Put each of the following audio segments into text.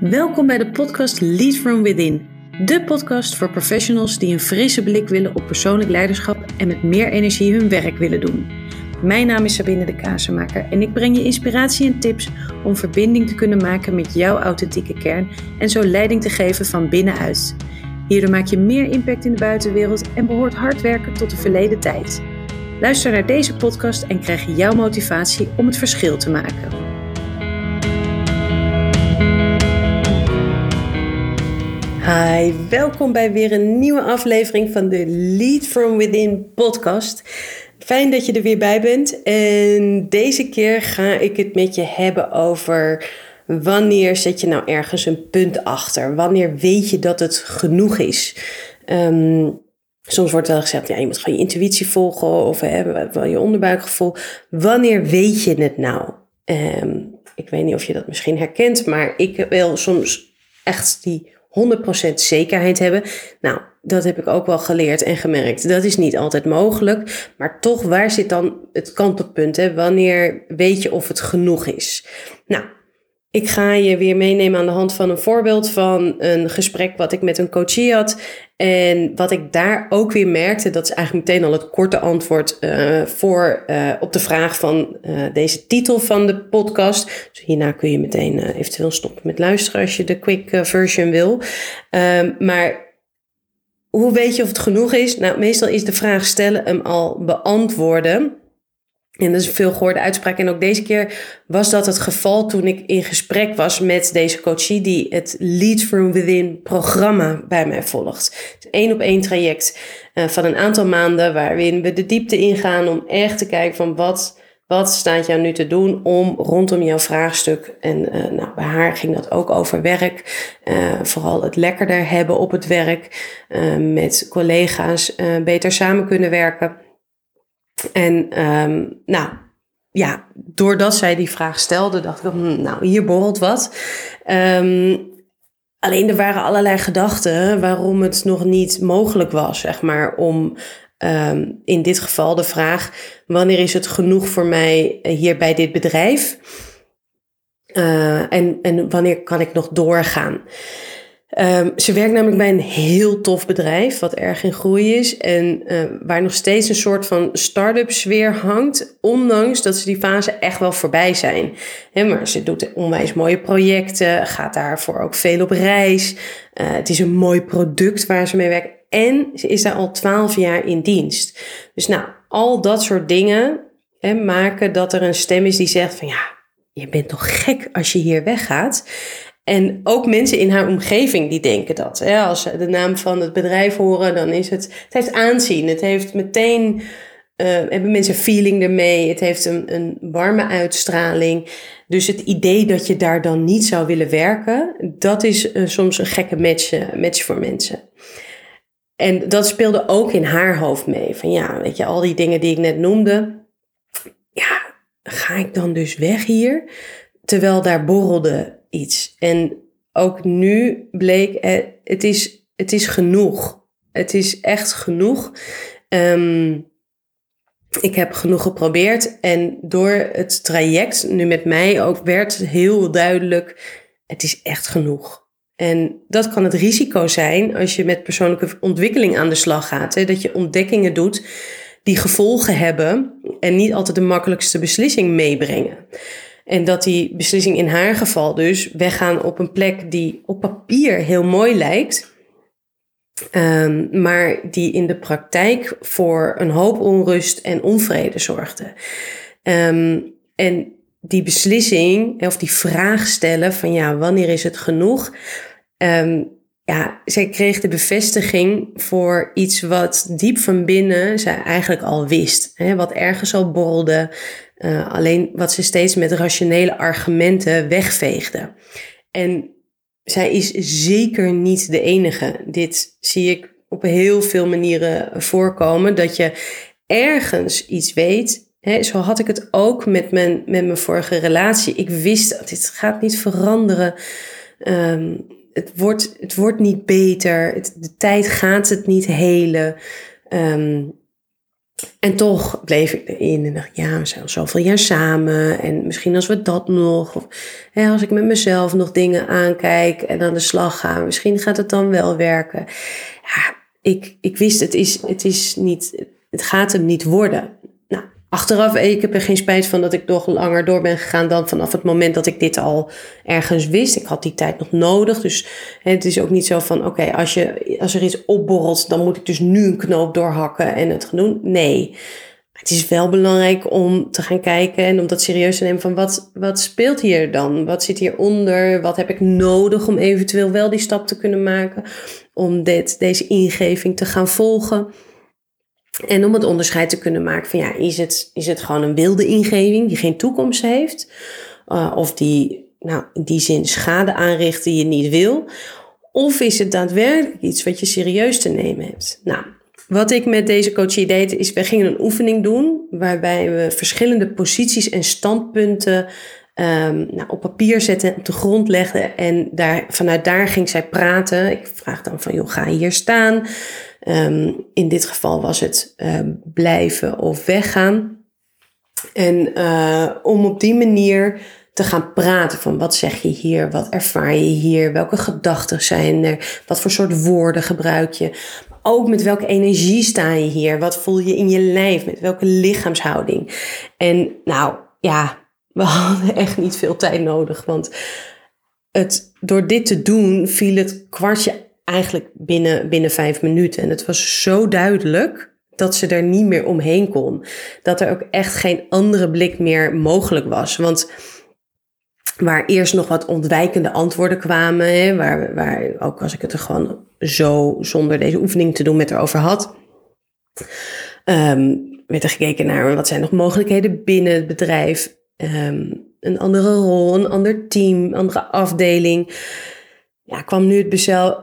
Welkom bij de podcast Lead From Within. De podcast voor professionals die een frisse blik willen op persoonlijk leiderschap en met meer energie hun werk willen doen. Mijn naam is Sabine de Kazenmaker en ik breng je inspiratie en tips om verbinding te kunnen maken met jouw authentieke kern en zo leiding te geven van binnenuit. Hierdoor maak je meer impact in de buitenwereld en behoort hard werken tot de verleden tijd. Luister naar deze podcast en krijg jouw motivatie om het verschil te maken. Hi, welkom bij weer een nieuwe aflevering van de Lead From Within podcast. Fijn dat je er weer bij bent. En deze keer ga ik het met je hebben over wanneer zet je nou ergens een punt achter? Wanneer weet je dat het genoeg is? Um, soms wordt wel gezegd, ja, je moet gewoon je intuïtie volgen of wel je onderbuikgevoel. Wanneer weet je het nou? Um, ik weet niet of je dat misschien herkent, maar ik wil soms echt die 100% zekerheid hebben. Nou, dat heb ik ook wel geleerd en gemerkt. Dat is niet altijd mogelijk. Maar toch, waar zit dan het kantelpunt? Hè? Wanneer weet je of het genoeg is? Nou, ik ga je weer meenemen aan de hand van een voorbeeld van een gesprek wat ik met een coachie had. En wat ik daar ook weer merkte, dat is eigenlijk meteen al het korte antwoord uh, voor uh, op de vraag van uh, deze titel van de podcast. Dus hierna kun je meteen eventueel stoppen met luisteren als je de quick version wil. Ehm, maar hoe weet je of het genoeg is? Nou, meestal is de vraag stellen hem al beantwoorden. En dat is een veel gehoorde uitspraak. En ook deze keer was dat het geval toen ik in gesprek was met deze coachie die het Lead From Within programma bij mij volgt. Één op één traject uh, van een aantal maanden waarin we de diepte ingaan om echt te kijken van wat, wat staat jou nu te doen om rondom jouw vraagstuk. En uh, nou, bij haar ging dat ook over werk. Uh, vooral het lekkerder hebben op het werk. met collega's beter samen kunnen werken. En um, nou, ja, doordat zij die vraag stelde, dacht ik, hm, nou, hier borrelt wat. Um, alleen er waren allerlei gedachten waarom het nog niet mogelijk was, zeg maar, om um, in dit geval de vraag: wanneer is het genoeg voor mij hier bij dit bedrijf? Uh, en, en wanneer kan ik nog doorgaan? Um, ze werkt namelijk bij een heel tof bedrijf, wat erg in groei is. En uh, waar nog steeds een soort van start-up sfeer hangt. Ondanks dat ze die fase echt wel voorbij zijn. Maar ze doet onwijs mooie projecten, gaat daarvoor ook veel op reis. Uh, het is een mooi product waar ze mee werkt. En ze is daar al twaalf jaar in dienst. Dus nou, al dat soort dingen maken dat er een stem is die zegt van ja, je bent toch gek als je hier weggaat. En ook mensen in haar omgeving die denken dat. Hè? Als ze de naam van het bedrijf horen, dan is het. Het heeft aanzien. Het heeft meteen. Uh, hebben mensen feeling ermee. Het heeft een, een warme uitstraling. Dus het idee dat je daar dan niet zou willen werken, dat is uh, soms een gekke match, uh, match voor mensen. En dat speelde ook in haar hoofd mee. Van ja, weet je, al die dingen die ik net noemde. Ja, ga ik dan dus weg hier? Terwijl daar borrelde iets. En ook nu bleek, eh, het is, het is genoeg. Het is echt genoeg. Um, ik heb genoeg geprobeerd en door het traject, nu met mij ook, werd heel duidelijk, het is echt genoeg. En dat kan het risico zijn als je met persoonlijke ontwikkeling aan de slag gaat. Hè? Dat je ontdekkingen doet die gevolgen hebben en niet altijd de makkelijkste beslissing meebrengen. En dat die beslissing in haar geval dus weggaan op een plek die op papier heel mooi lijkt, um, maar die in de praktijk voor een hoop onrust en onvrede zorgde. Um, en die beslissing, of die vraag stellen van ja, wanneer is het genoeg? Um, ja, zij kreeg de bevestiging voor iets wat diep van binnen zij eigenlijk al wist. Hè, wat ergens al borrelde, uh, alleen wat ze steeds met rationele argumenten wegveegde. En zij is zeker niet de enige. Dit zie ik op heel veel manieren voorkomen. Dat je ergens iets weet. Zo had ik het ook met mijn, met mijn vorige relatie. Ik wist dat dit gaat niet veranderen. Um, het, wordt, het wordt niet beter. De tijd gaat het niet helen. Um, En toch bleef ik erin en dacht, ja, we zijn zoveel jaar samen. En misschien als we dat nog. Of hè, als ik met mezelf nog dingen aankijk en aan de slag ga. Misschien gaat het dan wel werken. Ja, ik, ik wist, het is, het is niet, het gaat hem niet worden. Achteraf, ik heb er geen spijt van dat ik nog langer door ben gegaan dan vanaf het moment dat ik dit al ergens wist. Ik had die tijd nog nodig. Dus het is ook niet zo van, oké, als als, er iets opborrelt, dan moet ik dus nu een knoop doorhakken en het doen. Nee. Het is wel belangrijk om te gaan kijken en om dat serieus te nemen van wat, wat speelt hier dan? Wat zit hieronder? Wat heb ik nodig om eventueel wel die stap te kunnen maken? Om dit, deze ingeving te gaan volgen? En om het onderscheid te kunnen maken van ja, is het, is het gewoon een wilde ingeving die geen toekomst heeft? Uh, of die nou, in die zin schade aanricht die je niet wil? Of is het daadwerkelijk iets wat je serieus te nemen hebt? Nou, wat ik met deze coachie deed, is we gingen een oefening doen waarbij we verschillende posities en standpunten um, nou, op papier zetten, op de grond legden en daar, vanuit daar ging zij praten. Ik vraag dan van, joh, ga hier staan? Um, in dit geval was het um, blijven of weggaan. En uh, om op die manier te gaan praten van wat zeg je hier, wat ervaar je hier, welke gedachten zijn er, wat voor soort woorden gebruik je ook met welke energie sta je hier? Wat voel je in je lijf? Met welke lichaamshouding? En nou ja, we hadden echt niet veel tijd nodig. Want het, door dit te doen viel het kwartje eigenlijk binnen, binnen vijf minuten. En het was zo duidelijk dat ze er niet meer omheen kon. Dat er ook echt geen andere blik meer mogelijk was. Want waar eerst nog wat ontwijkende antwoorden kwamen, hè, waar, waar ook als ik het er gewoon zo zonder deze oefening te doen met erover had, um, werd er gekeken naar wat zijn nog mogelijkheden binnen het bedrijf, um, een andere rol, een ander team, andere afdeling. Ja, kwam nu het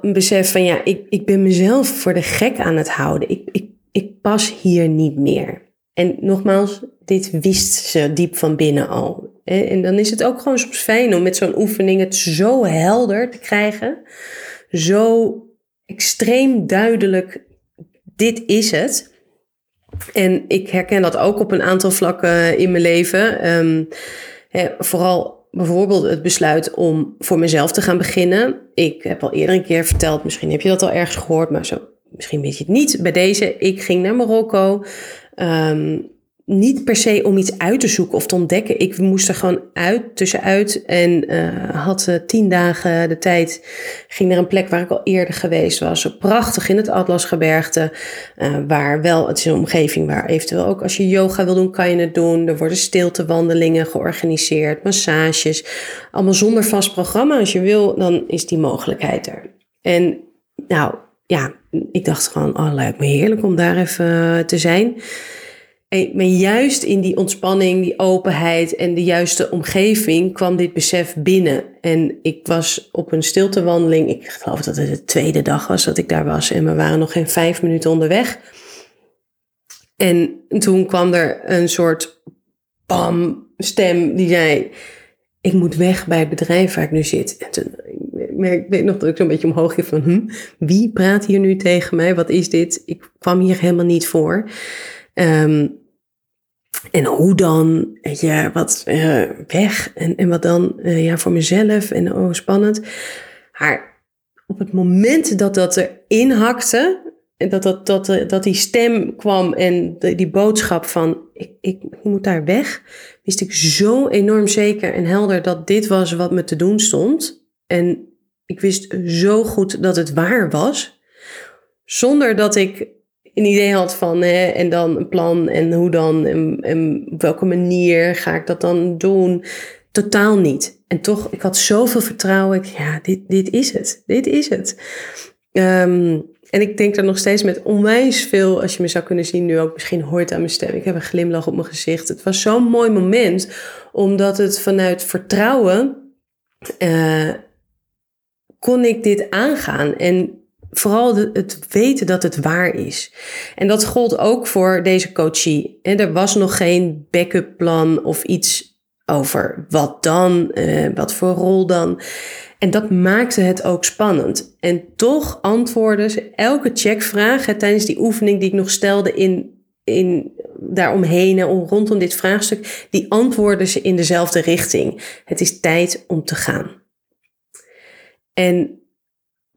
besef, van ja, ik, ik ben mezelf voor de gek aan het houden. Ik, ik, ik pas hier niet meer. En nogmaals, dit wist ze diep van binnen al. En dan is het ook gewoon soms fijn om met zo'n oefening het zo helder te krijgen. Zo extreem duidelijk, dit is het. En ik herken dat ook op een aantal vlakken in mijn leven. Um, vooral bijvoorbeeld het besluit om voor mezelf te gaan beginnen. Ik heb al eerder een keer verteld, misschien heb je dat al ergens gehoord, maar zo, misschien weet je het niet. Bij deze, ik ging naar Marokko. Um, niet per se om iets uit te zoeken of te ontdekken. Ik moest er gewoon uit, tussenuit. En uh, had uh, tien dagen de tijd. Ging naar een plek waar ik al eerder geweest was. Prachtig in het Atlasgebergte. Uh, waar wel, het is een omgeving waar eventueel ook als je yoga wil doen, kan je het doen. Er worden stiltewandelingen georganiseerd, massages. Allemaal zonder vast programma. Als je wil, dan is die mogelijkheid er. En nou ja, ik dacht gewoon, oh lijkt me heerlijk om daar even te zijn. Maar juist in die ontspanning, die openheid en de juiste omgeving kwam dit besef binnen. En ik was op een stiltewandeling. Ik geloof dat het de tweede dag was dat ik daar was. En we waren nog geen vijf minuten onderweg. En toen kwam er een soort bam stem die zei: Ik moet weg bij het bedrijf waar ik nu zit. En toen, ik weet nog dat ik zo'n beetje omhoog ging van: hm, Wie praat hier nu tegen mij? Wat is dit? Ik kwam hier helemaal niet voor. Um, en hoe dan? Ja, wat uh, weg en, en wat dan uh, ja, voor mezelf en oh, spannend. Maar op het moment dat dat erin hakte, en dat, dat, dat, eh, dat die stem kwam en die boodschap van ik, ik, ik moet daar weg, wist ik zo enorm zeker en helder dat dit was wat me te doen stond. En ik wist zo goed dat het waar was, zonder dat ik een idee had van hè, en dan een plan en hoe dan en, op welke manier ga ik dat dan doen. Totaal niet. En toch, ik had zoveel vertrouwen. Ik, ja, dit, dit is het. Dit is het. Um, en ik denk er nog steeds met onwijs veel, als je me zou kunnen zien, nu ook misschien hoort aan mijn stem. Ik heb een glimlach op mijn gezicht. Het was zo'n mooi moment, omdat het vanuit vertrouwen uh, kon ik dit aangaan. En vooral het weten dat het waar is. En dat gold ook voor deze coachie. En er was nog geen backup plan of iets over wat dan, eh, wat voor rol dan. En dat maakte het ook spannend. En toch antwoordde ze elke checkvraag tijdens die oefening die ik nog stelde in in, daaromheen en rondom dit vraagstuk, die antwoorden ze in dezelfde richting. Het is tijd om te gaan. En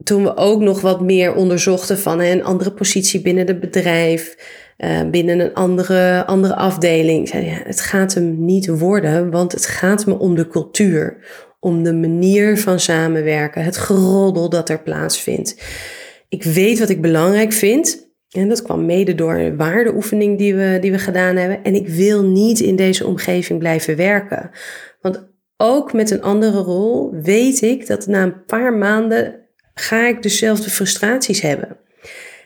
toen we ook nog wat meer onderzochten van een andere positie binnen het bedrijf, uh, binnen een andere, andere afdeling, zei ja, het gaat hem niet worden, want het gaat me om de cultuur, om de manier van samenwerken, het geroddel dat er plaatsvindt. Ik weet wat ik belangrijk vind. En dat kwam mede door een waardeoefening die we, die we gedaan hebben. En ik wil niet in deze omgeving blijven werken. Want ook met een andere rol weet ik dat na een paar maanden ga ik dezelfde frustraties hebben.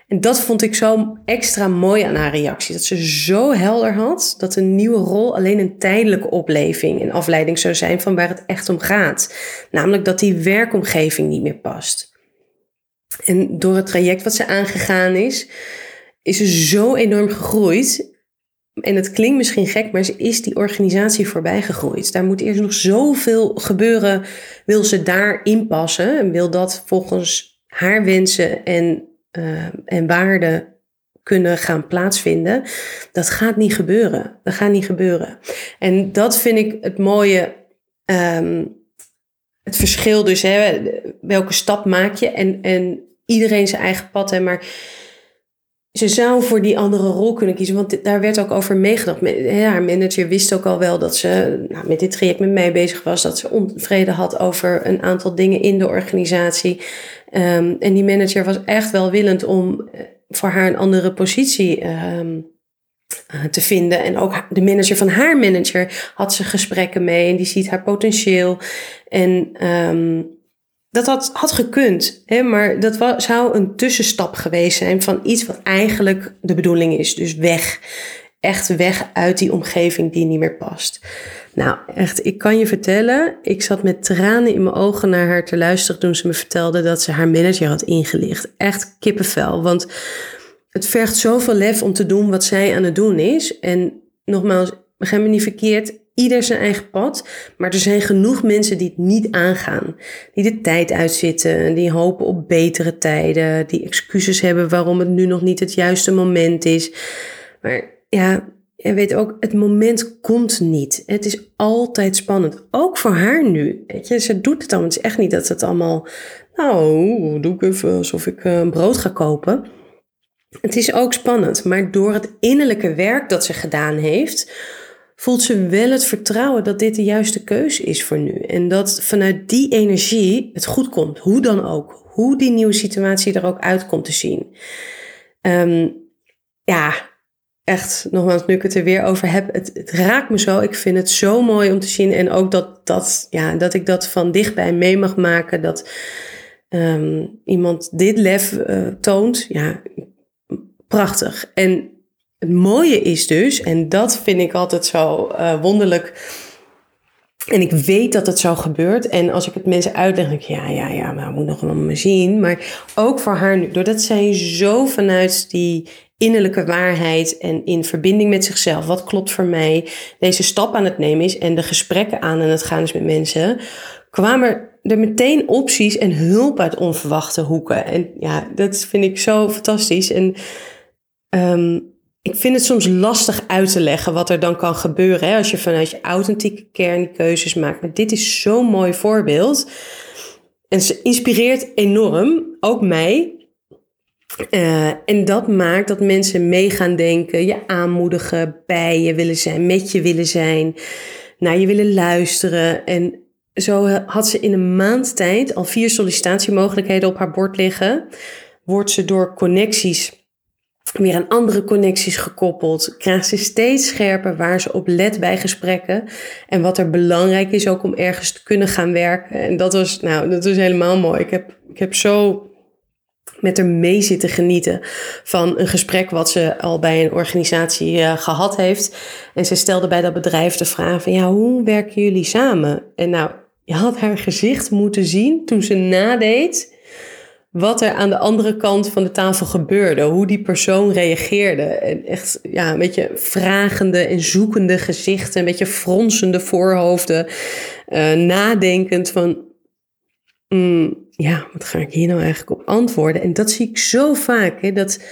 En dat vond ik zo extra mooi aan haar reactie. Dat ze zo helder had dat een nieuwe rol alleen een tijdelijke opleving en afleiding zou zijn van waar het echt om gaat. Namelijk dat die werkomgeving niet meer past. En door het traject wat ze aangegaan is, is ze zo enorm gegroeid. En het klinkt misschien gek, maar ze is die organisatie voorbij gegroeid. Daar moet eerst nog zoveel gebeuren. Wil ze daarin passen en wil dat volgens haar wensen en, uh, en waarden kunnen gaan plaatsvinden. Dat gaat niet gebeuren. Dat gaat niet gebeuren. En dat vind ik het mooie. Um, het verschil dus, hè, welke stap maak je en, en iedereen zijn eigen pad. Hè, maar ze zou voor die andere rol kunnen kiezen, want daar werd ook over meegedacht. Haar manager wist ook al wel dat ze nou, met dit traject met mij bezig was, dat ze onvrede had over een aantal dingen in de organisatie. Um, en die manager was echt wel willend om eh, voor haar een andere positie um, uh, te vinden. En ook de manager van haar manager had ze gesprekken mee en die ziet haar potentieel. En um, dat had, had gekund, hè, maar dat was, zou een tussenstap geweest zijn van iets wat eigenlijk de bedoeling is. Dus weg. Echt weg uit die omgeving die niet meer past. Nou, echt, ik kan je vertellen, ik zat met tranen in mijn ogen naar haar te luisteren toen ze me vertelde dat ze haar manager had ingelicht. Echt kippenvel, want het vergt zoveel lef om te doen wat zij aan het doen is. En nogmaals, begrijp me niet verkeerd, ieder zijn eigen pad. Maar er zijn genoeg mensen die het niet aangaan. Die de tijd uitzitten, die hopen op betere tijden, die excuses hebben waarom het nu nog niet het juiste moment is. Maar ja, je weet ook, het moment komt niet. Het is altijd spannend. Ook voor haar nu. Weet je, ze doet het dan. Het is echt niet dat het allemaal, nou, doe ik even alsof ik een brood ga kopen. Het is ook spannend, maar door het innerlijke werk dat ze gedaan heeft, voelt ze wel het vertrouwen dat dit de juiste keuze is voor nu. En dat vanuit die energie het goed komt, hoe dan ook. Hoe die nieuwe situatie er ook uit komt te zien. Um, ja, echt, nogmaals, nu ik het er weer over heb, het, raakt me zo. Ik vind het zo mooi om te zien. En ook dat, dat, ja, dat ik dat van dichtbij mee mag maken. Dat um, iemand dit lef uh, toont. Ja, prachtig. En het mooie is dus, en dat vind ik altijd zo uh, wonderlijk. En ik weet dat het zo gebeurt. En als ik het mensen uitleg, denk ik, ja, ja, ja, maar we moeten nog maar zien. Maar ook voor haar nu, doordat zij zo vanuit die innerlijke waarheid en in verbinding met zichzelf, wat klopt voor mij, deze stap aan het nemen is en de gesprekken aan en het gaan is met mensen, kwamen er meteen opties en hulp uit onverwachte hoeken. En ja, dat vind ik zo fantastisch. En um, ik vind het soms lastig uit te leggen wat er dan kan gebeuren hè, als je vanuit je authentieke kern keuzes maakt. Maar dit is zo'n mooi voorbeeld. En ze inspireert enorm, ook mij. Uh, en dat maakt dat mensen mee gaan denken, je aanmoedigen, bij je willen zijn, met je willen zijn, naar je willen luisteren. En zo had ze in een maand tijd al vier sollicitatiemogelijkheden op haar bord liggen. Wordt ze door connecties weer aan andere connecties gekoppeld. Krijgt ze steeds scherper waar ze op let bij gesprekken. En wat er belangrijk is ook om ergens te kunnen gaan werken. En dat was, nou, dat was helemaal mooi. Ik heb, ik heb zo met haar mee zitten genieten van een gesprek wat ze al bij een organisatie uh, gehad heeft. En ze stelde bij dat bedrijf de vraag van, ja, hoe werken jullie samen? En nou, je had haar gezicht moeten zien toen ze nadeed wat er aan de andere kant van de tafel gebeurde, hoe die persoon reageerde. En echt ja, een beetje vragende en zoekende gezichten, een beetje fronsende voorhoofden, uh, nadenkend van, mm, ja, wat ga ik hier nou eigenlijk op antwoorden? En dat zie ik zo vaak, hè, dat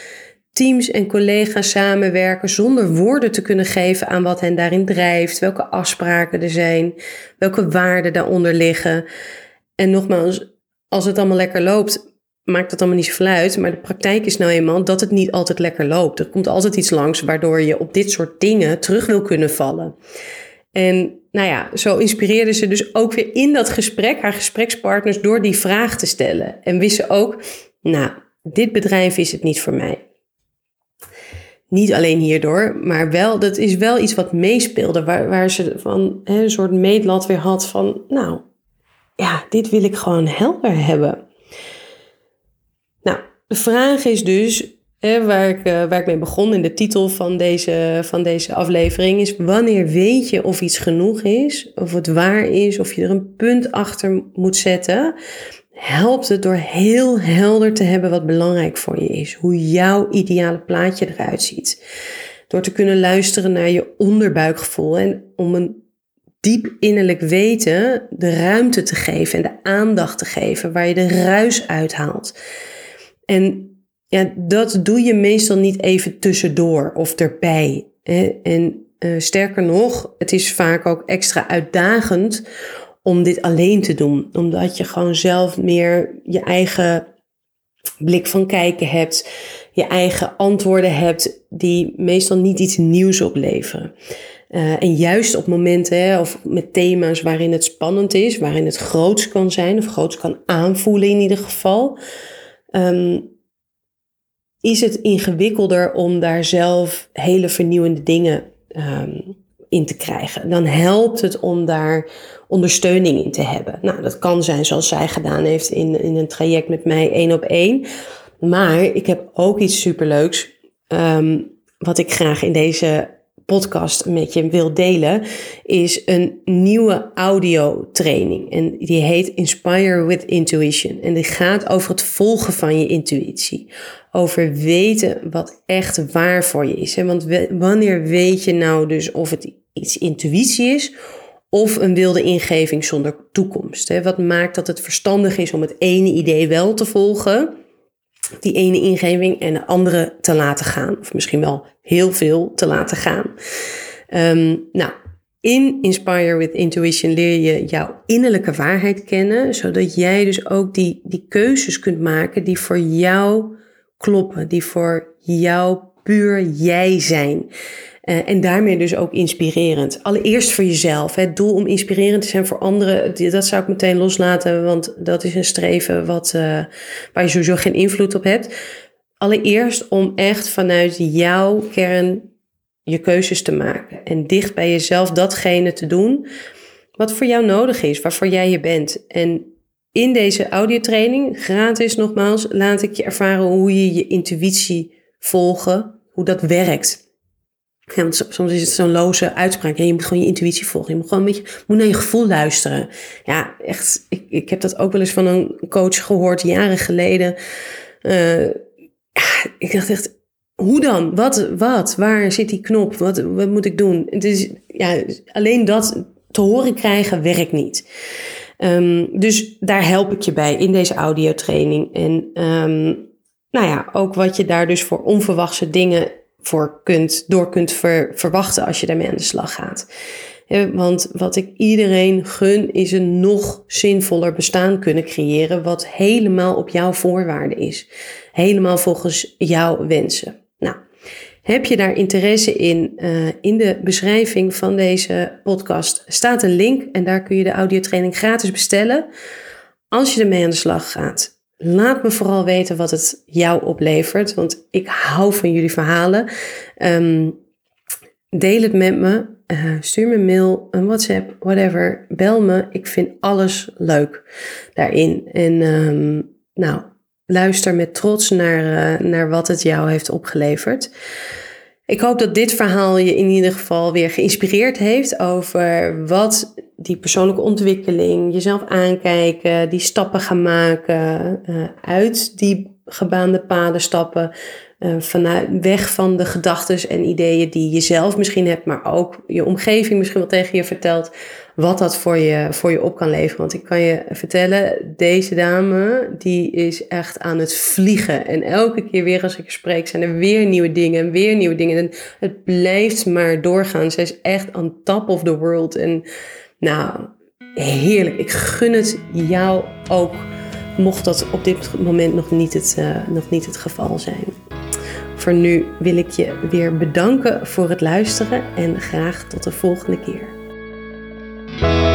teams en collega's samenwerken zonder woorden te kunnen geven aan wat hen daarin drijft, welke afspraken er zijn, welke waarden daaronder liggen. En nogmaals, als het allemaal lekker loopt, maakt dat allemaal niet zoveel uit. Maar de praktijk is nou eenmaal dat het niet altijd lekker loopt. Er komt altijd iets langs waardoor je op dit soort dingen terug wil kunnen vallen. En nou ja, zo inspireerde ze dus ook weer in dat gesprek haar gesprekspartners door die vraag te stellen. En wist ze ook, nou, dit bedrijf is het niet voor mij. Niet alleen hierdoor, maar wel, dat is wel iets wat meespeelde, waar, waar ze van hè, een soort meetlat weer had van, nou, ja, dit wil ik gewoon helder hebben. De vraag is dus, waar, ik, eh, waar ik mee begon in de titel van deze, van deze aflevering, is wanneer weet je of iets genoeg is, of het waar is, of je er een punt achter moet zetten helpt het door heel helder te hebben wat belangrijk voor je is. Hoe jouw ideale plaatje eruit ziet. Door te kunnen luisteren naar je onderbuikgevoel en om een diep innerlijk weten de ruimte te geven en de aandacht te geven waar je de ruis uithaalt. En ja, dat doe je meestal niet even tussendoor of erbij. Hè? En uh, sterker nog, het is vaak ook extra uitdagend om dit alleen te doen. Omdat je gewoon zelf meer je eigen blik van kijken hebt, je eigen antwoorden hebt, die meestal niet iets nieuws opleveren. Uh, en juist op momenten hè, of met thema's waarin het spannend is, waarin het groots kan zijn of groots kan aanvoelen in ieder geval, um, is het ingewikkelder om daar zelf hele vernieuwende dingen um, in te krijgen. Dan helpt het om daar ondersteuning in te hebben. Nou, dat kan zijn zoals zij gedaan heeft in, in een traject met mij één op één. Maar ik heb ook iets superleuks um, wat ik graag in deze podcast met je wil delen, is een nieuwe audiotraining. En die heet Inspire with Intuition. En die gaat over het volgen van je intuïtie. Over weten wat echt waar voor je is. Want wanneer weet je nou dus of het iets intuïtie is of een wilde ingeving zonder toekomst. Wat maakt dat het verstandig is om het ene idee wel te volgen, die ene ingeving, en de andere te laten gaan. Of misschien wel heel veel te laten gaan. Um, nou, in Inspire with Intuition leer je jouw innerlijke waarheid kennen, zodat jij dus ook die, die keuzes kunt maken die voor jou kloppen, die voor jou puur jij zijn. Uh, en daarmee dus ook inspirerend. Allereerst voor jezelf. Het doel om inspirerend te zijn voor anderen, dat zou ik meteen loslaten, want dat is een streven wat, uh, waar je sowieso geen invloed op hebt. Allereerst om echt vanuit jouw kern je keuzes te maken. En dicht bij jezelf datgene te doen wat voor jou nodig is, waarvoor jij je bent. En in deze audiotraining, gratis nogmaals, laat ik je ervaren hoe je je intuïtie volgen, hoe dat werkt. Soms is het zo'n loze uitspraak. Ja, je moet gewoon je intuïtie volgen. Je moet gewoon een beetje moet naar je gevoel luisteren. Ja, echt. Ik, ik heb dat ook wel eens van een coach gehoord jaren geleden. Uh, ik dacht echt, hoe dan? Wat, wat? Waar zit die knop? Wat, wat moet ik doen? Het is, ja, alleen dat te horen krijgen werkt niet. Um, dus daar help ik je bij in deze audiotraining. En um, nou ja, ook wat je daar dus voor onverwachte dingen voor kunt, door kunt ver, verwachten als je daarmee aan de slag gaat. Want wat ik iedereen gun, is een nog zinvoller bestaan kunnen creëren, wat helemaal op jouw voorwaarden is. Helemaal volgens jouw wensen. Nou, heb je daar interesse in? Uh, in de beschrijving van deze podcast staat een link en daar kun je de audiotraining gratis bestellen. Als je ermee aan de slag gaat, Laat me vooral weten wat het jou oplevert, want ik hou van jullie verhalen. Um, deel het met me. Uh, stuur me een mail, een WhatsApp, whatever. Bel me. Ik vind alles leuk daarin. En um, nou, luister met trots naar, uh, naar wat het jou heeft opgeleverd. Ik hoop dat dit verhaal je in ieder geval weer geïnspireerd heeft over wat die persoonlijke ontwikkeling, jezelf aankijken, die stappen gaan maken, uh, uit die gebaande paden stappen, uh, vanuit weg van de gedachten en ideeën die je zelf misschien hebt, maar ook je omgeving misschien wel tegen je vertelt wat dat voor je, voor je op kan leveren. Want ik kan je vertellen, deze dame, die is echt aan het vliegen. En elke keer weer als ik spreek, zijn er weer nieuwe dingen en weer nieuwe dingen. En het blijft maar doorgaan. Ze is echt on top of the world. En nou, heerlijk. Ik gun het jou ook, mocht dat op dit moment nog niet het, uh, nog niet het geval zijn. Voor nu wil ik je weer bedanken voor het luisteren en graag tot de volgende keer. Thank you.